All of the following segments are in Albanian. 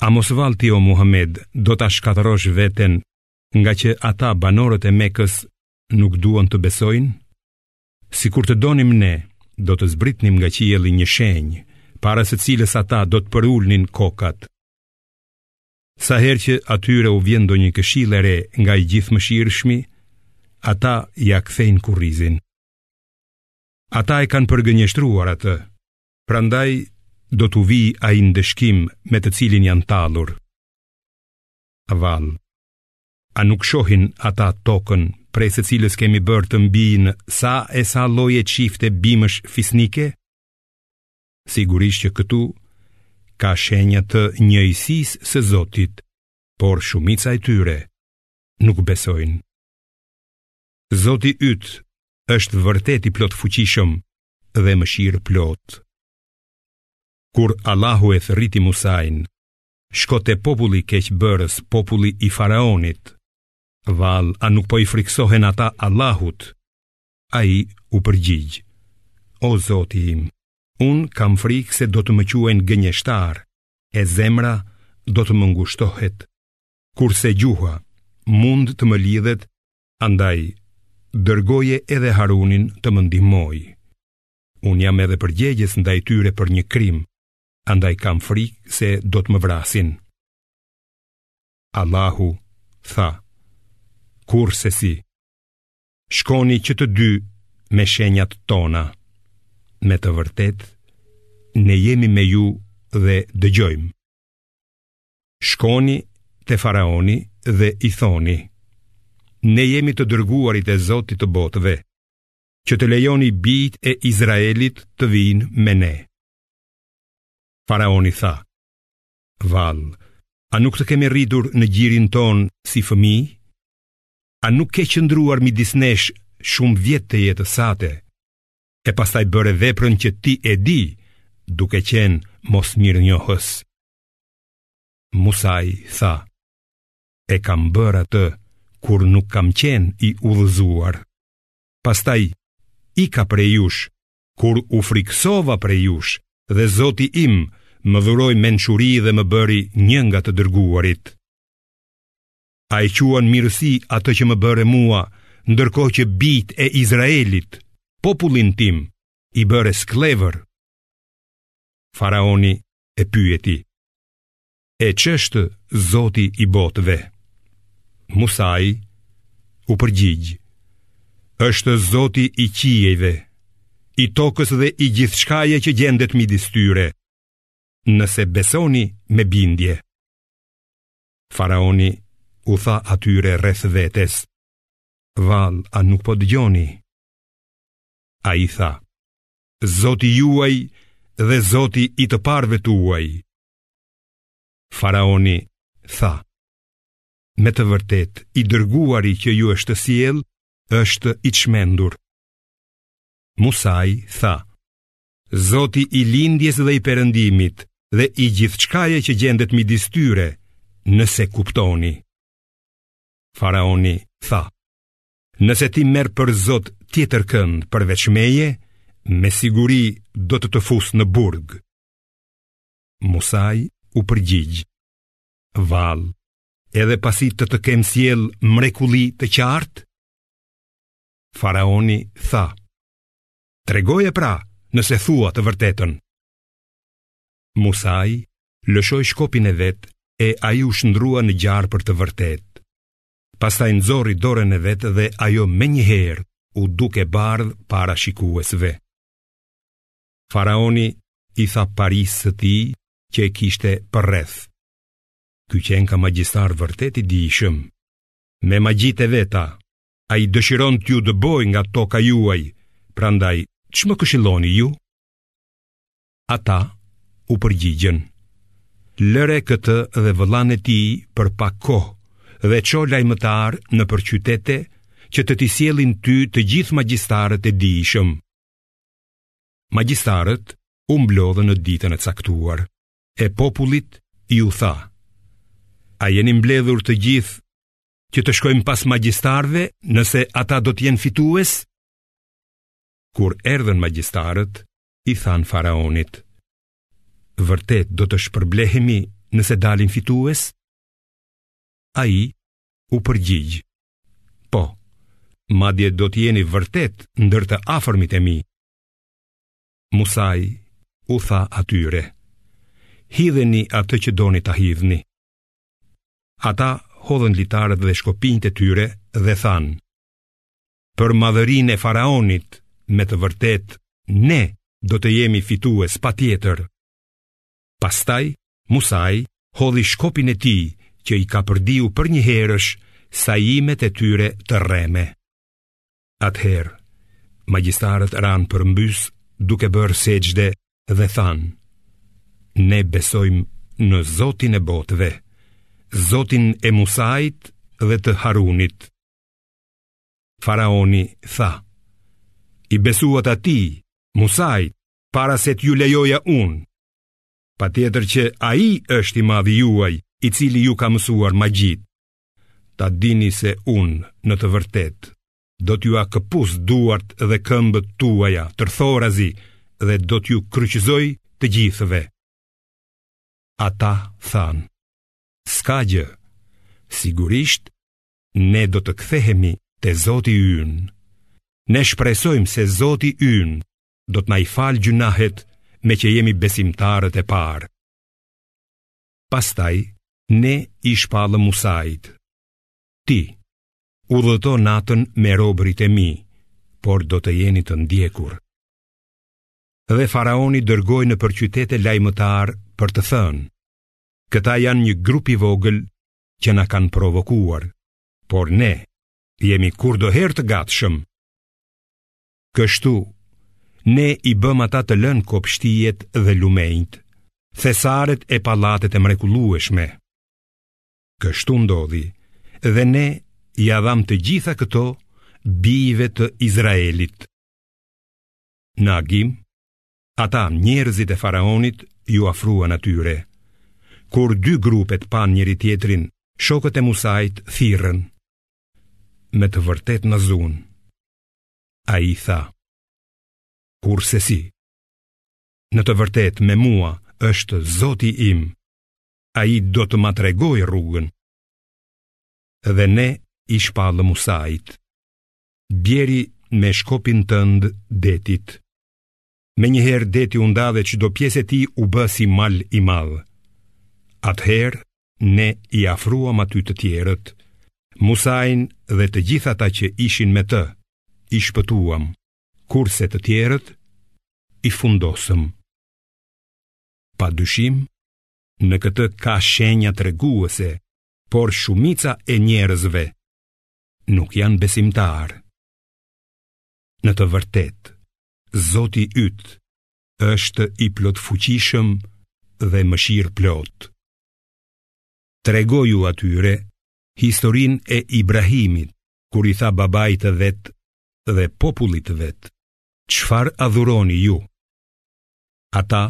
A mos vallë ti o Muhammed do ta shkatërrosh veten ngaqë ata banorët e Mekës nuk duan të besojnë? Sikur të donim ne, do të zbritnim nga qielli një shenjë, para së cilës ata do të përulnin kokat. Sa herë që atyre u vjen ndonjë këshillë e re nga i Gjithëmëshirshmi, ata ia kthejnë kurrizin. Ata e kanë përgënjeshtruar atë. Prandaj do t'u vijë ai ndëshkim me të cilin janë tallur. Vallë, a nuk shohin ata tokën prej së cilës kemi bërë të mbijnë sa e sa lloje çifte bimësh fisnike? Sigurisht që këtu ka shenja të njësisë së Zotit, por shumica e tyre nuk besojnë. Zoti yt është vërtet i plotfuqishëm dhe mëshirëplotë. Kur Allahu e thërriti Musain, shko te populli keqbërës, populli i faraonit. Vallë, a nuk po i frikësohen ata Allahut? Ai u përgjigj: O Zoti im, unë kam frikë se do të më quajnë gënjeshtar, e zemra do të më ngushtohet. kurse gjuha mund të më lidhet, andaj dërgoje edhe Harunin të më ndihmojë. Unë jam edhe përgjegjës ndaj tyre për një krim, andaj kam frikë se do të më vrasin. Allahu tha: Kurrsesi, shkoni që të dy me shenjat tona. Me të vërtetë, ne jemi me ju dhe dëgjojmë. Shkoni te faraoni dhe i thoni: Ne jemi të dërguarit e Zotit të botëve, që të lejoni bijtë e Izraelit të vijnë me ne. Faraoni tha: Vallë, a nuk të kemi rritur në gjirin tonë si fëmijë? A nuk ke qëndruar midis nesh shumë vjet të jetës sate? E pastaj bëre veprën që ti e di, duke qenë mosmirënjohës. Musai tha, e kam bërë atë kur nuk kam qenë i udhëzuar. Pastaj, ika prej jush, kur u frikësova prej jush dhe zoti im më dhuroi mençuri dhe më bëri një nga të dërguarit. A e quan mirësi atë që më bëre mua, ndërkohë që bijtë e Izraelit, popullin tim, i bëre skllevër. Faraoni e pyeti, e ç'është zoti i botëve? Musai u përgjigj, është zoti i qiejve, i tokës dhe i gjithçkaje që gjendet midis tyre, nëse besoni me bindje. Faraoni u tha atyre rreth vetes, vallë a nuk po dëgjoni? Ai tha, Zoti juaj dhe Zoti i të parëve tuaj. Faraoni tha, me të vërtetë i dërguari që ju është sjellë, është i çmendur. Musai tha, Zoti i lindjes dhe i perëndimit dhe i gjithçkaje që gjendet midis tyre, nëse kuptoni. Faraoni tha, Nëse ti merr për Zot tjetër kënd përveç meje, me siguri do të të fus në burg. Musai u përgjigj. Vallë, edhe pasi të të kem sjellë mrekulli të qartë? Faraoni tha. Tregoje pra, nëse thua të vërtetën. Musai lëshoi shkopin e vet e ai u shndërrua në gjarpër të vërtetë. Pastaj nxori dorën e vet dhe ajo menjëherë u duk e bardhë para shikuesve. Faraoni i tha parisë së tij që e kishte përreth. Ky qenka magjistar vërtet i dijshëm. Me magjitë e veta, ai dëshiron t'ju dëbojë nga toka juaj, prandaj, ç'më këshilloni ju? Ata u përgjigjën, lëre këtë dhe vëllanë e tij për pak kohë dhe ço lajmëtarë nëpër qytete që të t'i sjellin ty të gjithë magjistarët e dijshëm. Magjistarët u mblodhën në ditën e caktuar, e popullit iu tha, a jeni mbledhur të gjithë që të shkojmë pas magjistarëve nëse ata do të jenë fitues? Kur erdhën magjistarët, i thanë faraonit, Vërtet do të shpërblehemi nëse dalim fitues? Ai u përgjigj, Po, madje do të jeni vërtet ndër të afërmit e mi. Musai u tha atyre, Hidheni atë që doni ta hidhni. Ata hodhën litarët dhe shkopinjtë e tyre dhe thanë, për madhërinë e faraonit me të vërtetë ne do të jemi fitues patjetër. Pastaj, Musai hodhi shkopin e tij që i kapërdiu përnjëherësh sajimet e tyre të rreme. Atëherë, magjistarët ranë përmbys duke bërë sexhde dhe thanë, ne besojmë në Zotin e botëve, Zotin e Musait dhe të Harunit. Faraoni tha, i besuat atij, Musait, para se t'ju lejoja unë. Patjetër që ai është i madhi juaj, i cili ju ka mësuar magjitë. Ta dini se unë në të vërtetë, do t'jua këpus duart dhe këmbët tuaja, tërthorazi, dhe do t'ju kryqëzoj të gjithëve. Ata thanë, s'ka gjë, sigurisht ne do të kthehemi te Zoti ynë. Ne shpresojmë se Zoti ynë do të na i falë gjynahet meqë jemi besimtarët e parë. Pastaj ne i shpallëm Musait. Udhëto natën me robërit e mi, por do të jeni të ndjekur. Dhe faraoni dërgoi nëpër qytete lajmëtarë për të thënë: Këta janë një grup i vogël që na kanë provokuar, por ne jemi kurdoherë të gatshëm. Kështu, ne i bëmë ata të lënë kopshtijet dhe lumenjtë, thesaret e pallatet e mrekullueshme. Kështu ndodhi, dhe ne ia dhamë të gjitha këto bijve të Izraelit. Në agim, Ata, njerëzit e faraonit, iu afruan atyre. Kur dy grupet panë njëri-tjetrin, shokët e Musait thirrën. Me të vërtetë na zunë. Ai tha. Kurrsesi. Në të vërtetë me mua është zoti im. Ai do të ma tregojë rrugën. Dhe ne i shpallëm Musait. Bjeri me shkopin tënd detit. Menjëherë deti u nda dhe çdo pjesë e tij u bë si mal i madh. Atëherë, ne i afruam aty të tjerët, Musain dhe të gjithë ata që ishin me të, i shpëtuam, kurse të tjerët, i fundosëm. Pa dyshim, në këtë ka shenja treguese, por shumica e njerëzve nuk janë besimtarë. Në të vërtetë, Zoti yt është i plotfuqishëm dhe mëshirëplotë. Tregoju atyre historinë e Ibrahimit, kur i tha babait të vet dhe popullit të vet, çfarë adhuroni ju? Ata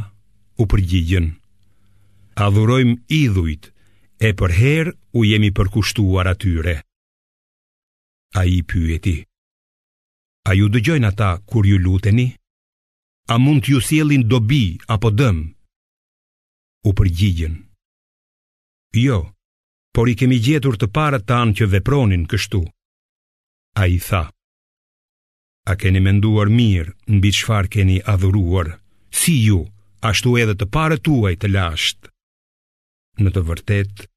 u përgjigjën, adhurojmë idhujt e përherë u jemi përkushtuar atyre. Ai pyeti, A ju dëgjojnë ata kur ju luteni? A mund t'ju sjellin dobi apo dëm? U përgjigjën. Jo, por i kemi gjetur të parët tanë që vepronin kështu. Ai tha. A keni menduar mirë mbi çfarë keni adhuruar, si ju, ashtu edhe të parët tuaj të lashtë. Në të vërtetë,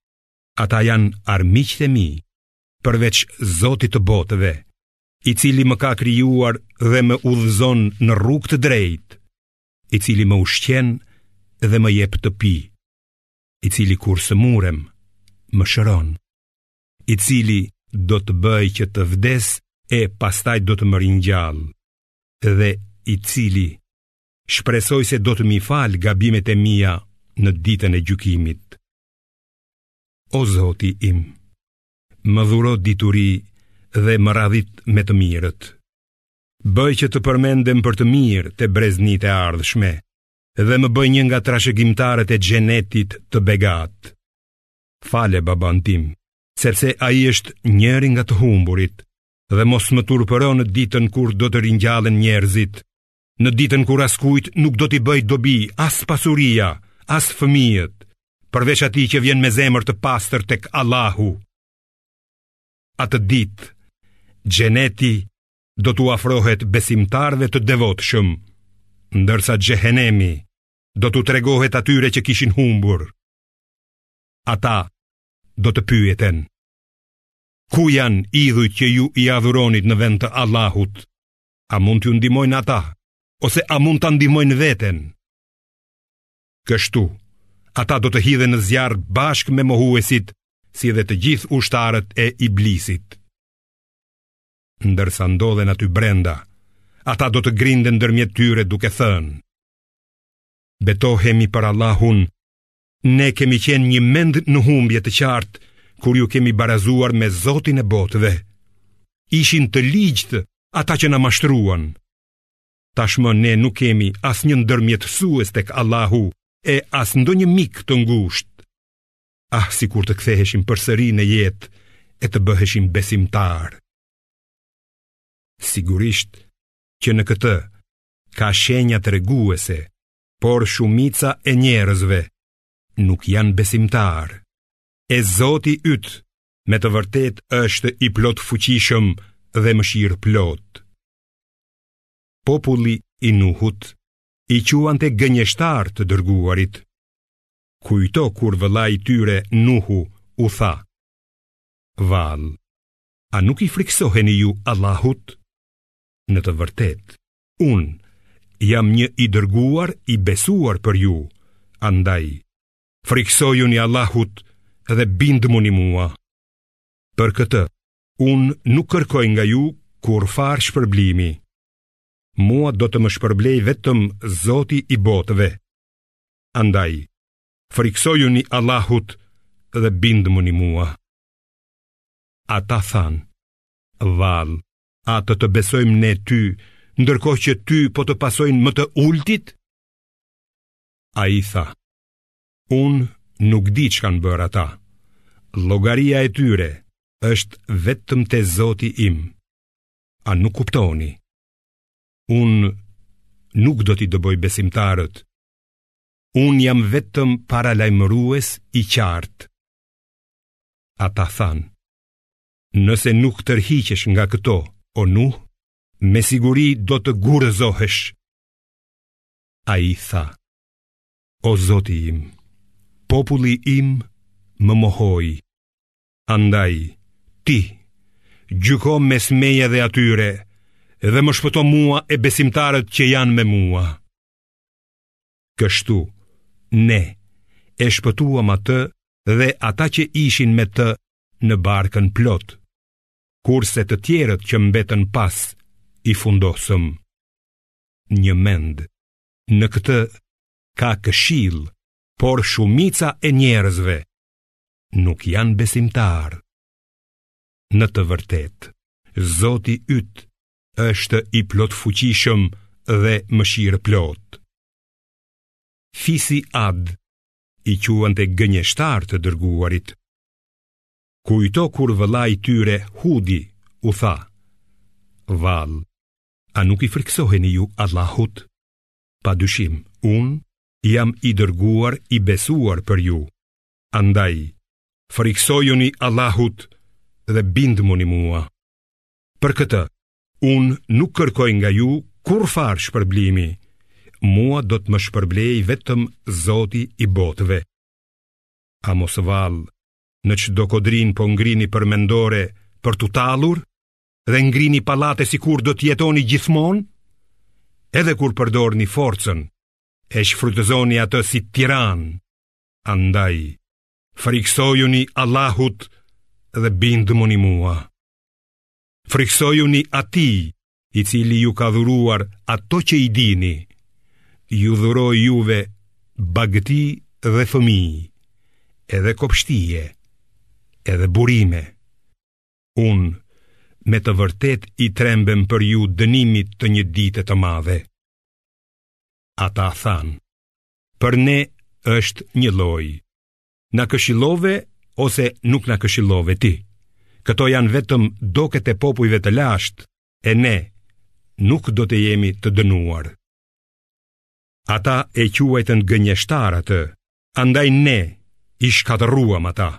ata janë armiqtë e mi, përveç Zotit të botëve, i cili më ka krijuar dhe më udhëzon në rrugë të drejtë, i cili më ushqen dhe më jep të pi, i cili kur sëmurem më shëron, i cili do të bëjë që të vdes e pastaj do të më ringjallë, dhe i cili shpresoj se do të m'i falë gabimet e mia në ditën e gjykimit. O Zoti im, më dhuro dituri dhe më radhit me të mirët. Bëj që të përmendem për të mirë te breznitë e ardhshme dhe më bëj një nga trashëgimtarët e xhenetit të begatë. Fale babanë tim, sepse ai është njëri nga të humburit dhe mos më turpëro në ditën kur do të ringjallen njerëzit Në ditën kur askujt nuk do t'i bëjë dobi as pasuria, as fëmijët, përveç atij që vjen me zemër të pastër tek Allahu. Atë ditë, xheneti do t'u afrohet besimtarëve të devotshëm, ndërsa xhehenemi do t'u tregohet atyre që kishin humbur. Ata do të pyeten: Ku janë idhujt që ju i adhuronit në vend të Allahut? A mund t'ju ndihmojnë ata, ose a mund ta ndihmojnë veten? Kështu, ata do të hidhen në zjarr bashkë me mohuesit, si dhe të gjithë ushtarët e iblisit. Ndërsa ndodhen aty brenda, ata do të grinden ndërmjet tyre duke thënë, Betohemi për Allahun, Ne kemi qenë njëmend në humbje të qartë kur ju kemi barazuar me Zotin e botëve. Ishin të ligjtë ata që na mashtruan. Tashmë ne nuk kemi asnjë ndërmjetësues tek Allahu e as ndonjë mik të ngushtë. Ah, sikur të ktheheshim përsëri në jetë e të bëheshim besimtarë. Sigurisht që në këtë ka shenja treguese por shumica e njerëzve nuk janë besimtarë. E Zoti yt me të vërtetë është i plotfuqishëm dhe mëshirëplotë. Populli i Nuhut i quante gënjeshtarë të dërguarit. Kujto kur vëllai i tyre Nuhu u tha: Vallë, a nuk i frikësoheni ju Allahut? Në të vërtetë, Unë jam një i dërguar i besuar për ju, andaj, frikësojuni Allahut dhe bindmuni mua. Për këtë, unë nuk kërkoj nga ju kurrfarë shpërblimi. Mua do të më shpërblejë vetëm Zoti i botëve. Andaj, frikësojuni Allahut dhe bindmuni mua. Ata thanë, vallë, A të të besojmë ne ty, ndërkohë që ty po të pasojnë më të ulëtit? Ai tha, unë nuk di ç'kanë bërë ata, llogaria e tyre është vetëm te Zoti im, a nuk kuptoni? Unë nuk do t'i dëboj besimtarët, unë jam vetëm paralajmërues i qartë. Ata thanë, Nëse nuk tërhiqesh nga këto, o Nuh, me siguri do të gurëzohesh. Ai tha, o Zoti im, populli im më mohoi, andaj, ti, gjyko mes meje dhe atyre, dhe më shpëto mua e besimtarët që janë me mua. Kështu, ne e shpëtuam atë dhe ata që ishin me të në barkën plot, kurse të tjerët që mbetën pas i fundosëm. Njëmend, në këtë ka këshillë, por shumica e njerëzve nuk janë besimtarë. Në të vërtetë, Zoti yt është i plotfuqishëm dhe mëshirëplotë. Fisi Ad i quante gënjeshtarë të dërguarit. Kujto kur vëllai i tyre Hudi u tha, Vallë, a nuk i frikësoheni ju Allahut? Pa dyshim, unë jam i dërguar i besuar për ju. Andaj, frikësojuni Allahut dhe bindmuni mua. Për këtë, unë nuk kërkoj nga ju kurrfarë shpërblimi, mua do të më shpërblejë vetëm Zoti i botëve. A mos vallë, në çdo kodrinë po ngrini përmendore për t'u tallur, dhe ngrini pallate sikur do të jetoni gjithmonë, edhe kur përdorni forcën, e shfrytëzoni atë si tiranë, andaj, frikësojuni Allahut dhe bindmuni mua. Frikësojuni atij i cili ju ka dhuruar ato që i dini, ju dhuroi juve bagëti dhe fëmijë, edhe kopshtije, edhe burime. Unë me të vërtetë i trembem për ju dënimit të një dite të madhe. Ata thanë, për ne është njëlloj. Na këshillove ose nuk na këshillove ti. Këto janë vetëm doket e popujve të lashtë, e ne nuk do të jemi të dënuar. Ata e quajtën gënjeshtar atë, andaj ne i shkatërruam ata.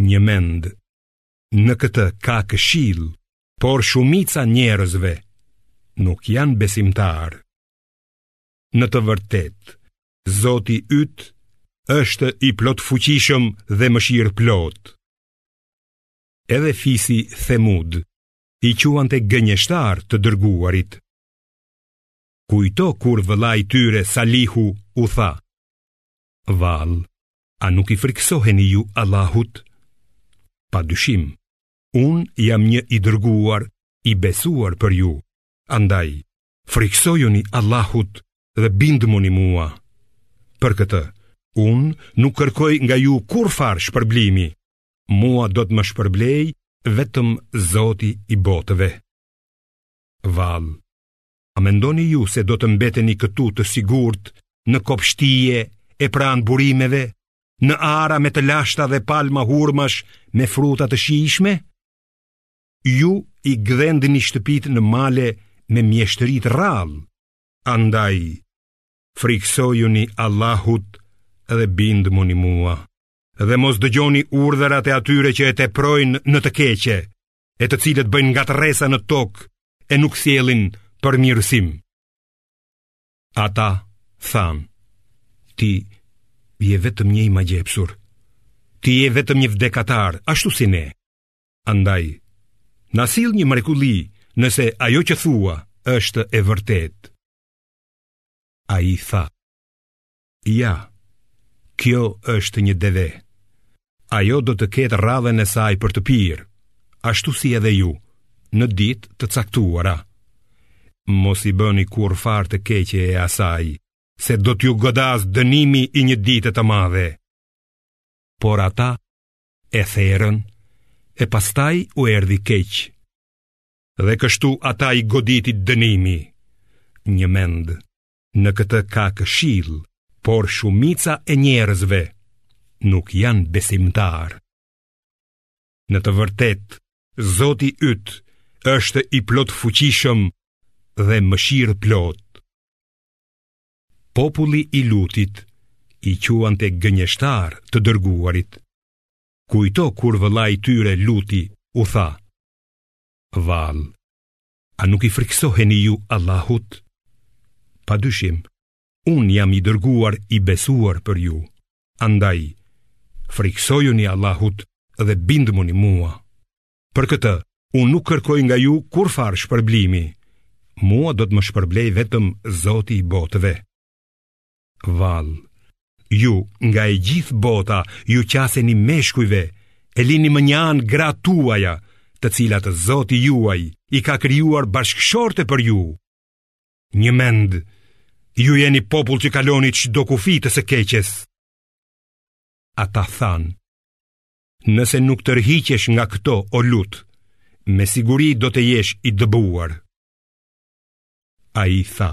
Njëmend, në këtë ka këshillë, por shumica e njerëzve nuk janë besimtarë. Në të vërtetë, Zoti yt është i plotfuqishëm dhe mëshirëplotë. Edhe fisi Themud i quante gënjeshtarë të dërguarit. Kujto kur vëllai i tyre Salihu u tha: Vallë, a nuk i frikësoheni ju Allahut? Pa dyshim, unë jam një i dërguar i besuar për ju. Andaj, Frikësojuni Allahut dhe bindmuni mua. Për këtë, unë nuk kërkoj nga ju kurrfarë shpërblimi, mua do të më shpërblejë vetëm zoti i botëve. Vallë, a mendoni ju se do të mbeteni këtu të sigurt në kopshtije e pranë burimeve, në ara me të lashta dhe palma hurmash me fruta të shijshme? Ju i gdhendni shtëpitë në male me mjeshtëri të rrallë, andaj frikësojuni Allahut dhe bindmuni mua, dhe mos dëgjoni urdhërat e atyre që e teprojnë në të keqe, e të cilët bëjnë ngatërresa në tokë e nuk sjellin përmirësim. Ata thanë, ti je vetëm një i magjepsur, ti je vetëm një vdekatar, ashtu si ne. Andaj, na sill një mrekulli nëse ajo që thua është e vërtetë. Ai tha, ja, kjo është një deve, ajo do të ketë radhën e saj për të pirë, ashtu si edhe ju, në ditë të caktuara. Mos i bëni kurrfarë të keqeje asaj, se do t'ju godasë dënimi i një dite të madhe. Por ata e therën, e pastaj u erdhi keq. Dhe kështu ata i goditi dënimi, njëmend, në këtë ka këshillë, por shumica e njerëzve nuk janë besimtarë. Në të vërtetë, Zoti yt është i plotfuqishëm dhe mëshirëplotë. populli i Lutit i quante gënjeshtarë të dërguarit. Kujto kur vëllai i tyre Luti u tha, Vallë, a nuk i frikësoheni ju Allahut? Pa dyshim, unë jam i dërguar i besuar për ju, andaj, frikësojuni Allahut dhe bindmuni mua. Për këtë, unë nuk kërkoj nga ju kurrfarë shpërblimi, mua do të më shpërblejë vetëm Zoti i botëve. Vallë, ju nga e gjithë bota iu qaseni meshkujve, e lini mënjanë gratë tuaja, të cilat Zoti juaj i ka krijuar bashkëshorte për ju. Njëmend, ju jeni popull që kaloni çdo kufi të së keqes. Ata thanë, Nëse nuk tërhiqesh nga këto o Lut, me siguri do të jesh i dëbuar. Ai tha,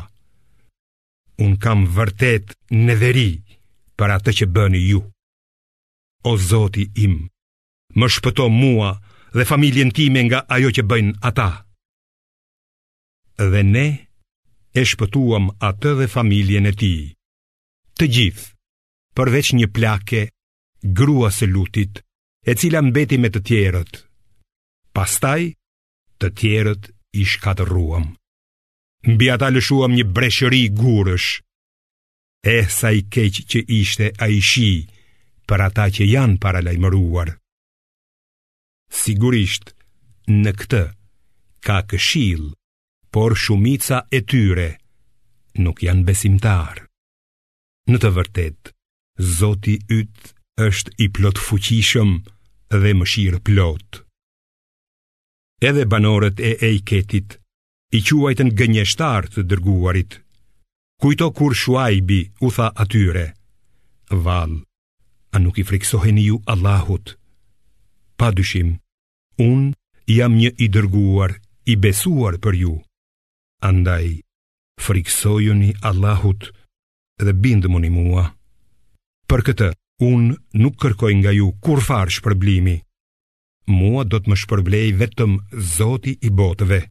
unë kam vërtet neveri për atë që bëni ju. O Zoti im, më shpëto mua dhe familjen time nga ajo që bëjnë ata. Dhe ne e shpëtuam atë dhe familjen e tij. Të gjithë, përveç një plake gruas së Lutit, e cila mbeti me të tjerët. Pastaj, të tjerët i shkatërruam. Mbi ata lëshuam një breshëri gurësh. Eh sa i keq që ishte ai shi për ata që janë paralajmëruar. Sigurisht, në këtë ka këshillë, por shumica e tyre nuk janë besimtarë. Në të vërtetë, Zoti yt është i plotfuqishëm dhe mëshirëplotë. Edhe banorët e Ejketit i quajtën gënjeshtarë të dërguarit. Kujto kur Shuajbi u tha atyre: "Vallë, a nuk i frikësoheni ju Allahut?" Pa dyshim, unë jam një i dërguar i besuar për ju. Andaj, Frikësojuni Allahut dhe bindmuni mua. Për këtë, unë nuk kërkoj nga ju kurrfarë shpërblimi. Mua do të më shpërblejë vetëm Zoti i botëve.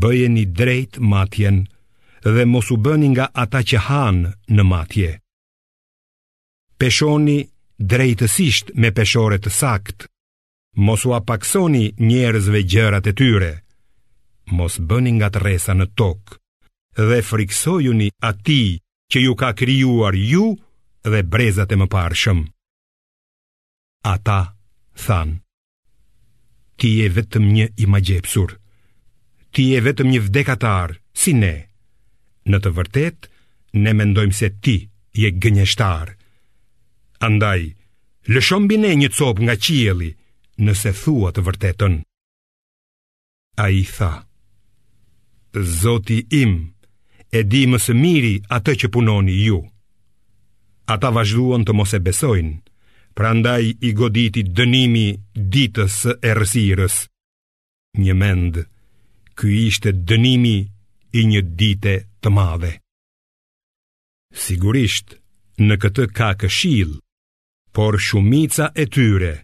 Bëjeni drejt matjen dhe mos u bëni nga ata që hanë në matje. Peshoni drejtësisht me peshore të saktë, Mos ua pakësoni njerëzve gjërat e tyre. Mos bëni ngatërresa në tokë dhe frikësojuni atij që ju ka krijuar ju dhe brezat e mëparshëm. Ata thanë: Ti je vetëm një i magjepsur. Ti je vetëm një vdekatar si ne. Në të vërtetë ne mendojmë se ti je gënjeshtar. Andaj Lësho mbi ne një copë nga qielli, nëse thua të vërtetën. Ai tha, Zoti im, e di më së miri atë që punoni ju. Ata vazhduan të mos e besojnë, prandaj i goditi dënimi i ditës së errësirës. Njëmend, ky ishte dënimi i një dite të madhe. Sigurisht, në këtë ka këshillë, por shumica e tyre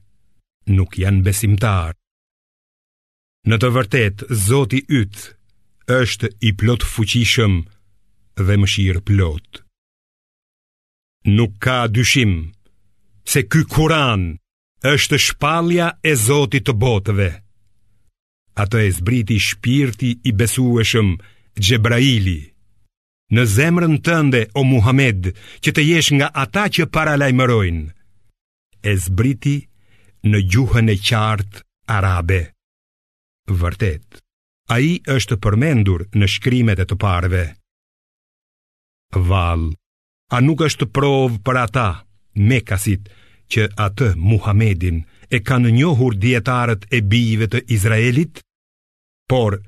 nuk janë besimtarë. Në të vërtetë, Zoti yt është i plotfuqishëm dhe mëshirëplotë. Nuk ka dyshim se ky Kur'an është shpallja e Zotit të botëve. Atë e zbriti shpirti i besueshëm Xhebraili. Në zemrën tënde o Muhammed që të jesh nga ata që paralajmërojnë. E zbriti në gjuhën e qartë arabe. Vërtet, ai është përmendur në shkrimet e të parëve. Vallë, a nuk është provë për ata mekasit që atë Muhammedin e kanë njohur dijetarët e bijve të Izraelit? Por,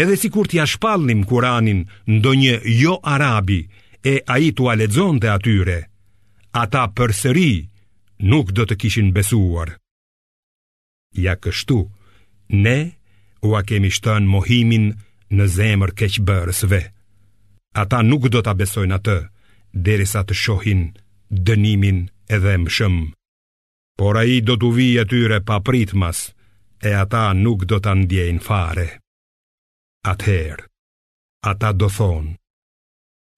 edhe sikur t'ia shpallnim Kuranin ndonjë joarabi e ai t'ua lexonte atyre, ata përsëri nuk do të kishin besuar. Ja kështu, ne ua kemi shtënë mohimin në zemër keqbërësve. Ata nuk do ta besojnë atë, derisa të shohin dënimin e dhembshëm. por ai do t'u vijë atyre papritmas, e ata nuk do ta ndiejnë fare. Atëherë, ata do thonë,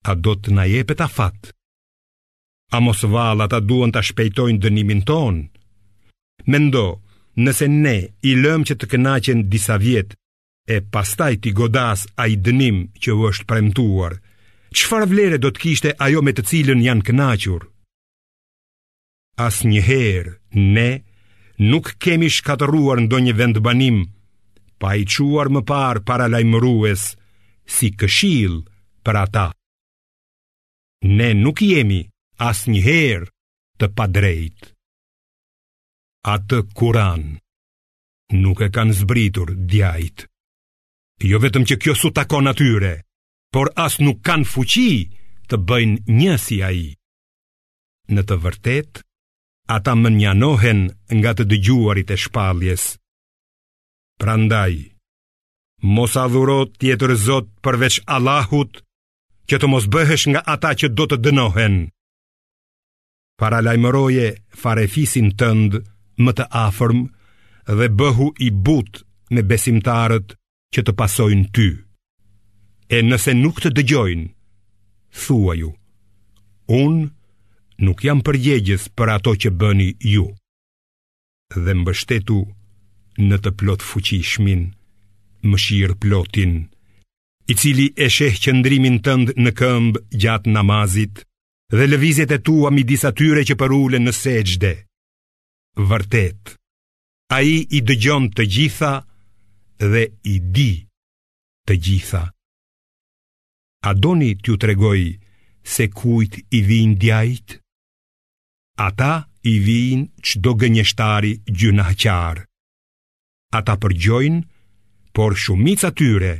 a do të na jepet afat? A mos vallë ata duan ta shpejtojnë dënimin tonë? Mendo, nëse ne i lëmë që të kënaqen disa vjet, e pastaj t'i godasë ai dënim që u është premtuar, çfarë vlere do të kishte ajo me të cilën janë kënaqur? Asnjëherë ne nuk kemi shkatërruar ndonjë vendbanim pa i çuar më parë paralajmërues si këshillë për ata. Ne nuk jemi asnjëherë të padrejtë. Atë Kuran nuk e kanë zbritur djajt. Jo vetëm që kjo s'u takon atyre, por as nuk kanë fuqi të bëjnë një si ai. Në të vërtetë, ata mënjanohen nga të dëgjuarit e shpalljes. Prandaj, mos adhuro tjetër Zot përveç Allahut, që të mos bëhesh nga ata që do të dënohen. Paralajmëroje farefisin tënd më të afërm dhe bëhu i butë me besimtarët që të pasojnë ty. E nëse nuk të dëgjojnë, thuaju, unë nuk jam përgjegjës për ato që bëni ju. Dhe mbështetu në të Plotfuqishmin, Mëshirëplotin, i cili e sheh qëndrimin tënd në këmbë gjatë namazit dhe lëvizjet e tua midis atyre që përulen në sexhde. Vërtet, Ai i dëgjon të gjitha dhe i di të gjitha. A doni t'ju tregoj se kujt i vijnë djajt? Ata i vijnë çdo gënjeshtari gjynahqar. Ata përgjojnë, por shumica tyre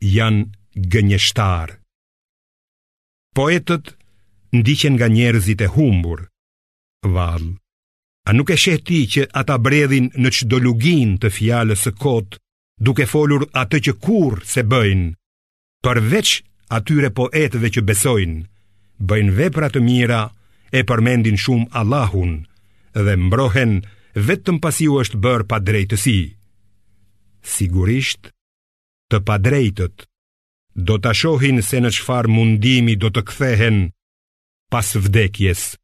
janë gënjeshtarë. Poetët ndiqen nga njerëzit e humbur, Vallë, a nuk e sheh ti që ata bredhin në çdo luginë të fjalës së kotë, duke folur atë që kurrë s'e bëjnë, përveç atyre poetëve që besojnë, bëjnë vepra të mira e përmendin shumë Allahun dhe mbrohen vetëm pasi u është bërë padrejtësi. Sigurisht, të padrejtët, do ta shohin se në çfarë mundimi do të kthehen pas vdekjes.